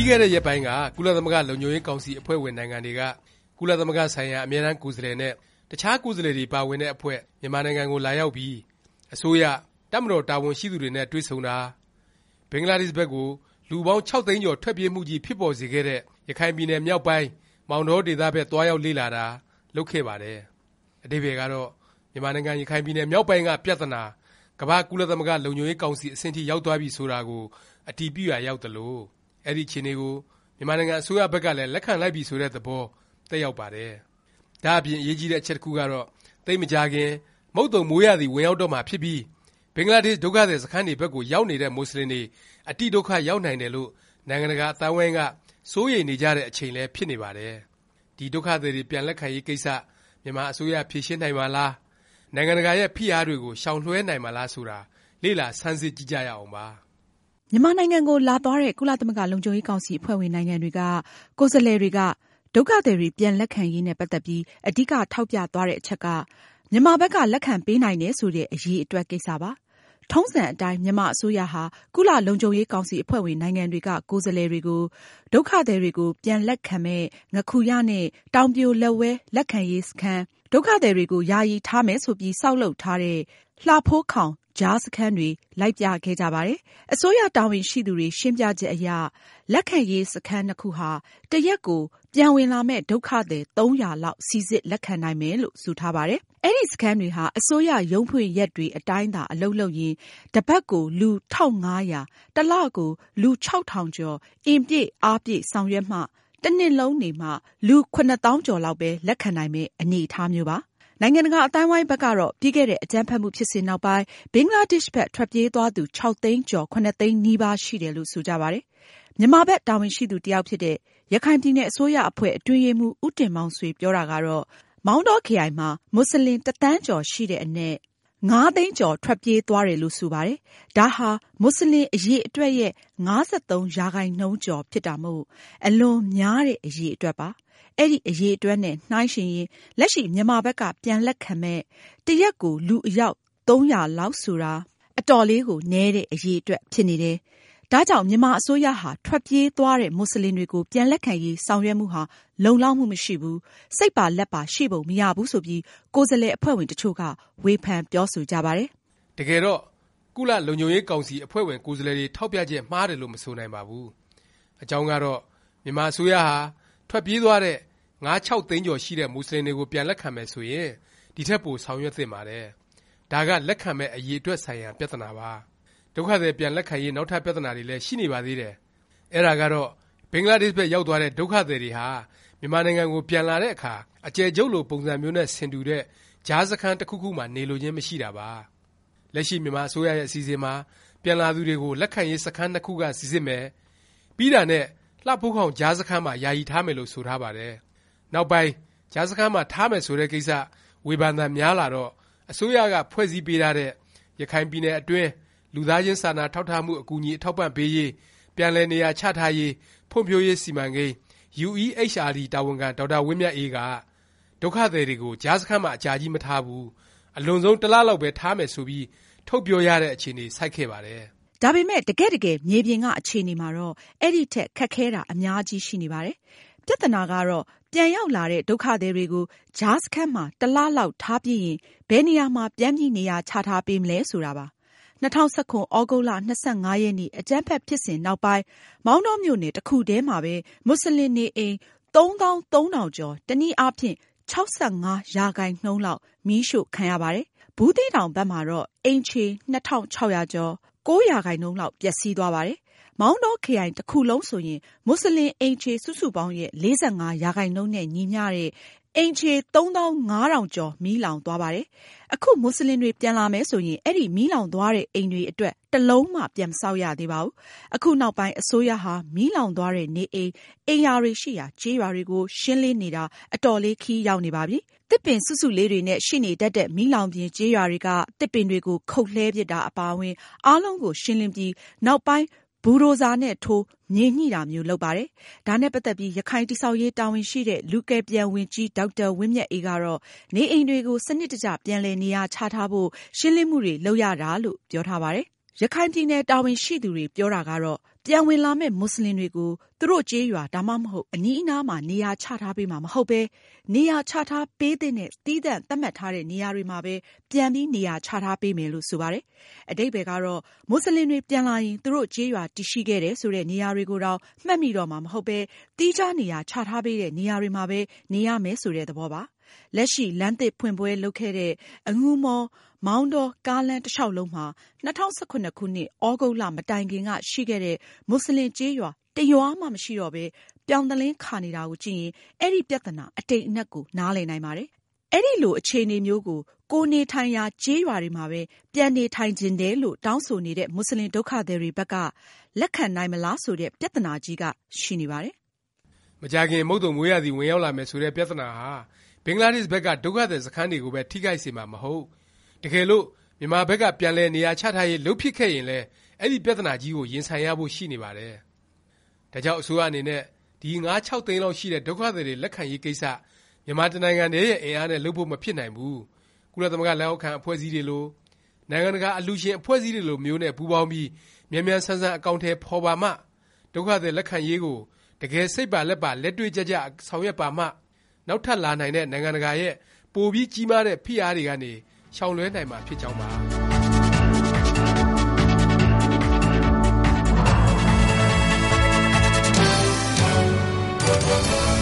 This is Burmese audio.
ပြီးခဲ့တဲ့ရက်ပိုင်းက ကုလသမဂ္ဂ လုံခြုံရေးကောင်စီ အဖွဲ့ဝင်နိုင်ငံတွေက ကုလသမဂ္ဂဆိုင်ရာ အမြဲတမ်းကိုယ်စားလှယ်နဲ့ တခြားကိုယ်စားလှယ်တွေ ပါဝင်တဲ့အဖွဲ့ မြန်မာနိုင်ငံကို လာရောက်ပြီး အစိုးရ၊တပ်မတော် တာဝန်ရှိသူတွေနဲ့ တွေ့ဆုံတာ၊ဘင်္ဂလားဒေ့ရှ်ဘက်ကို လူပေါင်း ၆ သိန်းကျော် ထွက်ပြေးမှုကြီး ဖြစ်ပေါ်စေခဲ့တဲ့ ရခိုင်ပြည်နယ်မြောက်ပိုင်း မောင်တောဒေသဘက် သွားရောက်လေ့လာတာ လုပ်ခဲ့ပါတယ်။အဓိပ္ပါယ်ကတော့ မြန်မာနိုင်ငံ ရခိုင်ပြည်နယ်မြောက်ပိုင်းက ပြသနာ ကမ္ဘာ့ ကုလသမဂ္ဂ လုံခြုံရေးကောင်စီ အဆင့်ထိ ရောက်သွားပြီ ဆိုတာကို အတည်ပြုရာရောက်သလို၊ အဲဒီအခြေအနေကို မြန်မာနိုင်ငံ အစိုးရဘက်ကလည်း လက်ခံလိုက်ပြီ ဆိုတဲ့ သဘော သက်ရောက်ပါတယ်။ဒါ့အပြင် အရေးကြီးတဲ့ အချက်တစ်ခုကတော့ သိပ်မကြာခင် မုတ်သုံမိုးရာသီ ဝင်ရောက်တော့မှာဖြစ်ပြီး ဘင်္ဂလားဒေ့ရှ် ဒုက္ခသည် စခန်းတွေဘက်ကို ရောက်နေတဲ့ မူဆလင်တွေ အတိဒုက္ခ ရောက်နိုင်တယ်လို့ နိုင်ငံတကာ အသိုင်းအဝိုင်းက စိုးရိမ်နေကြတဲ့ အချိန်လည်း ဖြစ်နေပါတယ်။ဒီ ဒုက္ခသည်တွေ ပြန်လက်ခံရေးကိစ္စ မြန်မာအစိုးရ ဖြေရှင်းနိုင်မှာလား၊နိုင်ငံတကာရဲ့ ဖိအားတွေကို ရှောင်လွှဲနိုင်မှာလား ဆိုတာ လေ့လာ ဆန်းစစ်ကြည့်ကြရအောင်ပါ။ မြန်မာနိုင်ငံကို လာသွားတဲ့ ကုလသမဂ္ဂလုံခြုံရေးကောင်စီအဖွဲ့ဝင်နိုင်ငံတွေက ကိုယ်စားလှယ်တွေက ဒုက္ခသည်တွေ ပြန်လက်ခံရေးနဲ့ ပတ်သက်ပြီး အဓိက ထောက်ပြသွားတဲ့အချက်က မြန်မာဘက်က လက်ခံပေးနိုင်တယ်ဆိုတဲ့ အရည်အတွက်ကိစ္စပါ။ထုံးစံအတိုင်း မြန်မာအစိုးရဟာ ကုလလုံခြုံရေးကောင်စီအဖွဲ့ဝင်နိုင်ငံတွေက ကိုယ်စားလှယ်တွေကို ဒုက္ခသည်တွေကို ပြန်လက်ခံမယ့် ငါးခူရနဲ့ တောင်ပြိုလက်ဝဲ လက်ခံရေးစခန်း၊ဒုက္ခသည်တွေကို ယာယီထားမယ်ဆိုပြီး ဆောက်လုပ်ထားတဲ့ လှဖိုးခေါင် ကြားစခန်းတွေ လိုက်ပြခဲ့ကြပါတယ်။အစိုးရတာဝန်ရှိသူတွေ ရှင်းပြချက်အရ လက်ခံရေးစခန်းနှစ်ခုဟာ တစ်ရက်ကို ပြန်ဝင်လာမယ့် ဒုက္ခသည် ၃၀၀ လောက် စိစစ်လက်ခံနိုင်မယ်လို့ ဆိုထားပါတယ်။အဲဒီစခန်းတွေဟာ အစိုးရရုံးဖွင့်ရက်တွေအတိုင်းသာ အလုပ်လုပ်ရင် တစ်ပတ်ကို လူ ၁၅၀၀၊တစ်လကို လူ ၆၀၀၀ ကျော်အင်ပြည့်အားပြည့် ဆောင်ရွက်မှ တစ်နှစ်လုံးနေမှ လူ ၇ သောင်းကျော်လောက်ပဲ လက်ခံနိုင်မယ့် အနေအထားမျိုးပါ။ နိုင်ငံတကာ အသိုင်းအဝိုင်းဘက်ကတော့ ပြီးခဲ့တဲ့ အကြမ်းဖက်မှုဖြစ်စဉ်နောက်ပိုင်း ဘင်္ဂလားဒေ့ရှ်ဘက် ထွက်ပြေးသွားသူ ၆ သိန်းကျော် ၇ သိန်းနီးပါး ရှိတယ်လို့ ဆိုကြပါတယ်။မြန်မာဘက် တာဝန်ရှိသူတစ်ယောက်ဖြစ်တဲ့ ရခိုင်ပြည်နယ်အစိုးရအဖွဲ့ အတွင်းရေးမှူး ဦးတင်မောင်ဆွေ ပြောတာကတော့ မောင်တောခရိုင်မှာမူဆလင်တစ်သန်းကျော်ရှိတဲ့အနက် ၅သိန်းကျော် ထွက်ပြေးသွားတယ်လို့ ဆိုပါတယ်။ဒါဟာမူဆလင် အရည်အတွက်ရဲ့ ၅၃ ရာခိုင်နှုန်းကျော် ဖြစ်တာမို့ အလွန်များတဲ့ အရည်အတွက်ပါ။အဲဒီ အရည်အတွက်နဲ့ နှိုင်းယှဉ်ရင် လက်ရှိ မြန်မာဘက်က ပြန်လက်ခံမယ့် တစ်ရက်ကို လူအယောက် ၃၀၀ လောက်ဆိုတာ အတော်လေးကို နည်းတဲ့ အရည်အတွက် ဖြစ်နေတယ်၊ ဒါကြောင့် မြန်မာအစိုးရဟာ ထွက်ပြေးသွားတဲ့မူဆလင်တွေကို ပြန်လက်ခံရေး ဆောင်ရွက်မှုဟာ လုံလောက်မှုမရှိဘူး၊စိတ်ပါလက်ပါ ရှိပုံမရဘူးဆိုပြီး ကိုယ်စားလှယ်အဖွဲ့ဝင် တစ်ချို့က ဝေဖန်ပြောဆိုကြပါတယ်။တကယ်တော့ ကုလလုံခြုံရေးကောင်စီ အဖွဲ့ဝင် ကိုယ်စားလှယ်တွေ ထောက်ပြချက် မှားတယ်လို့ မဆိုနိုင်ပါဘူး။အကြောင်းကတော့ မြန်မာအစိုးရဟာ ထွက်ပြေးသွားတဲ့ ၅-၆ သိန်းကျော်ရှိတဲ့ မူဆလင်တွေကို ပြန်လက်ခံမယ် ဆိုရင် ဒီထက်ပို ဆောင်ရွက်သင့်ပါတယ်။ဒါက လက်ခံမယ့် အရည်အတွက် ဆိုင်ရာ ပြသနာပါ။ ဒုက္ခသည် ပြန်လက်ခံရေး နောက်ထပ် ပြသနာတွေလည်း ရှိနေပါသေးတယ်။အဲဒါကတော့ ဘင်္ဂလားဒေ့ရှ်ဘက် ရောက်သွားတဲ့ ဒုက္ခသည်တွေဟာ မြန်မာနိုင်ငံကို ပြန်လာတဲ့အခါ အကျယ်ချုပ်လို ပုံစံမျိုးနဲ့ ဆင်တူတဲ့ ကြားစခန်း တစ်ခုခုမှာ နေလိုခြင်း မရှိတာပါ။လက်ရှိ မြန်မာအစိုးရရဲ့ အစီအစဉ်မှာ ပြန်လာသူတွေကို လက်ခံရေး စခန်းနှစ်ခုက စိစစ်မယ်၊ပြီးတာနဲ့ လှဖိုးခေါင် ကြားစခန်းမှာ ယာယီထားမယ်လို့ ဆိုထားပါတယ်။နောက်ပိုင်း ကြားစခန်းမှာ ထားမယ် ဆိုတဲ့ကိစ္စ ဝေဖန်သံများလာတော့ အစိုးရက ဖွဲ့စည်းပေးထားတဲ့ ရခိုင်ပြည်နယ်အတွင်း လူသားချင်းစာနာထောက်ထားမှု အကူအညီအထောက်အပံ့ပေးရေး၊ပြန်လည်နေရာချထားရေး ဖွံ့ဖြိုးရေး စီမံကိန်း UEHRD တာဝန်ခံ ဒေါက်တာဝင်းမြတ်အေးက ဒုက္ခသည်တွေကို ကြားစခန်းမှာ အကြာကြီးမထားဘူး၊အလွန်ဆုံး တစ်လ လောက်ပဲ ထားမယ် ဆိုပြီး ထုတ်ပြောရတဲ့ အခြေအနေ ဆိုက်ခဲ့ပါတယ်။ဒါပေမယ့် တကယ့်တကယ် မြေပြင်က အခြေအနေမှာတော့ အဲဒီထက် ခက်ခဲတာ အများကြီး ရှိနေပါတယ်။ပြသနာကတော့ ပြန်ရောက်လာတဲ့ ဒုက္ခသည်တွေကို ကြားစခန်းမှာ တစ်လလောက် ထားပြီးရင် ဘယ်နေရာမှာ ပြန်ပြီး နေရာချထားပေးမလဲ ဆိုတာပါ။ ၂၀၁၇ သြဂုတ်လ ၂၅ ရက်နေ့ အကြမ်းဖက်ဖြစ်စဉ်နောက်ပိုင်း မောင်တောမြို့နယ် တစ်ခုတည်းမှာပဲမူဆလင်နေအိမ် ၃၃၀၀၀ ကျော်တစ်နည်းအားဖြင့် ၆၅ ရာခိုင်နှုန်းလောက် မီးရှို့ခံရပါတယ်။ဘူးသီးတောင်ဘက်မှာတော့ အိမ်ခြေ ၂၆၀၀ ကျော် ၉ ရာခိုင်နှုန်းလောက် ပျက်စီးသွားပါတယ်။မောင်တောခရိုင်တစ်ခုလုံးဆိုရင်မူဆလင် အိမ်ခြေ စုစုပေါင်းရဲ့ ၄၅ ရာခိုင်နှုန်းနဲ့ ညီမျှတဲ့ အိမ်ခြေ ၃၅၀၀၀ ကျော် မီးလောင်သွားပါတယ်။အခုမူဆလင်တွေ ပြန်လာမယ်ဆိုရင် အဲဒီ မီးလောင်သွားတဲ့ အိမ်တွေအတွက် တစ်လုံးမှ ပြန်မဆောက်ရသေးပါဘူး။အခုနောက်ပိုင်း အစိုးရဟာ မီးလောင်သွားတဲ့ နေအိမ်၊အိမ်ယာတွေရှိရာ ကျေးရွာတွေကို ရှင်းလင်းနေတာ အတော်လေး ခရီးရောက်နေပါပြီ။သစ်ပင်စုစုလေးတွေနဲ့ ရှိနေတတ်တဲ့ မီးလောင်ပြင် ကျေးရွာတွေက သစ်ပင်တွေကို ခုတ်လှဲပစ်တာ အပါအဝင် အားလုံးကို ရှင်းလင်းပြီး နောက်ပိုင်း ဘူဒိုဇာနဲ့ထိုး မြေညှိတာမျိုး လုပ်ပါတယ်။ဒါနဲ့ပတ်သက်ပြီး ရခိုင်တည်ဆောက်ရေး တာဝန်ရှိတဲ့ လူကယ်ပြန်ဝန်ကြီး ဒေါက်တာဝင်းမြတ်အေးကတော့ နေအိမ်တွေကို စနစ်တကျ ပြန်လည်နေရာချထားဖို့ ရှင်းလင်းမှုတွေ လုပ်ရတာလို့ ပြောထားပါတယ် ရခိုင်ပြည်နယ် တာဝန်ရှိသူတွေ ပြောတာကတော့ ပြန်ဝင်လာမယ့်မူဆလင်တွေကို သူတို့ကျေးရွာ ဒါမှမဟုတ် အနီးအနားမှာ နေရာချထားပေးမှာ မဟုတ်ပဲ၊နေရာချထားပေးသင့်တဲ့ သီးသန့်သတ်မှတ်ထားတဲ့ နေရာတွေမှာပဲ ပြန်ပြီး နေရာချထားပေးမယ်လို့ ဆိုပါတယ်။အဓိပ္ပါယ်ကတော့မူဆလင်တွေ ပြန်လာရင် သူတို့ကျေးရွာတည်ရှိခဲ့တယ်ဆိုတဲ့ နေရာတွေကိုတောင် မှတ်မိတော့မှာ မဟုတ်ပဲ သီးခြားနေရာချထားပေးတဲ့ နေရာတွေမှာပဲ နေရမယ်ဆိုတဲ့ သဘောပါ။ လက်ရှိ လမ်းသစ်ဖွင့်ပွဲလုပ်ခဲ့တဲ့ အငူမော်-မောင်တော ကားလမ်းတစ်လျောက်လုံးမှာ ၂၀၁၇ ခုနှစ် သြဂုတ်လ မတိုင်ခင်က ရှိခဲ့တဲ့မူဆလင်ကျေးရွာ တစ်ရွာမှ မရှိတော့ပဲ ပြောင်သလင်းခါနေတာကိုကြည့်ရင် အဲဒီ ပြသနာ အတိမ်အနက်ကို နားလည်နိုင်ပါတယ်။အဲလို အခြေအနေမျိုးကို ကိုယ်နေထိုင်ရာ ကျေးရွာတွေမှာပဲ ပြန်နေထိုင်ချင်တယ်လို့ တောင်းဆိုနေတဲ့မူဆလင် ဒုက္ခသည်တွေဘက်က လက်ခံနိုင်မလား ဆိုတဲ့ ပြသနာကြီးက ရှိနေပါတယ်။မကြာခင် မုတ်သုံမိုးရာသီ ဝင်ရောက်လာမယ် ဆိုတဲ့ ပြသနာဟာ ဘင်္ဂလားဒေ့ရှ်ဘက်က ဒုက္ခသည် စခန်းတွေကိုပဲ ထိခိုက်စေမှာ မဟုတ်၊တကယ်လို့ မြန်မာဘက်က ပြန်လည် နေရာချထားရေး လုပ်ဖြစ်ခဲ့ရင်လည်း အဲဒီ ပြသနာကြီးကို ရင်ဆိုင်ရဖို့ ရှိနေပါတယ်။ဒါကြောင့် အစိုးရအနေနဲ့ ဒီ ၅-၆ သိန်းလောက်ရှိတဲ့ ဒုက္ခသည်တွေ လက်ခံရေးကိစ္စ မြန်မာတစ်နိုင်ငံတည်းရဲ့ အင်အားနဲ့ လုပ်ဖို့ မဖြစ်နိုင်ဘူး၊ကုလသမဂ္ဂ လက်အောက်ခံ အဖွဲ့အစည်းတွေလို၊နိုင်ငံတကာ အလှူရှင် အဖွဲ့အစည်းတွေလိုမျိုးနဲ့ ပူးပေါင်းပြီး မြန်မြန်ဆန်ဆန် အကောင်အထည် ဖော်ပါမှ၊ဒုက္ခသည် လက်ခံရေးကို တကယ် စိတ်ပါလက်ပါ လက်တွေ့ကျကျ ဆောင်ရွက်ပါမှ နောက်ထပ်လာနိုင်တဲ့ နိုင်ငံတကာရဲ့ ပိုပြီးကြီးမားတဲ့ ဖိအားတွေကနေ ရှောင်လွဲနိုင်မှာ ဖြစ်ကြောင်းပါ။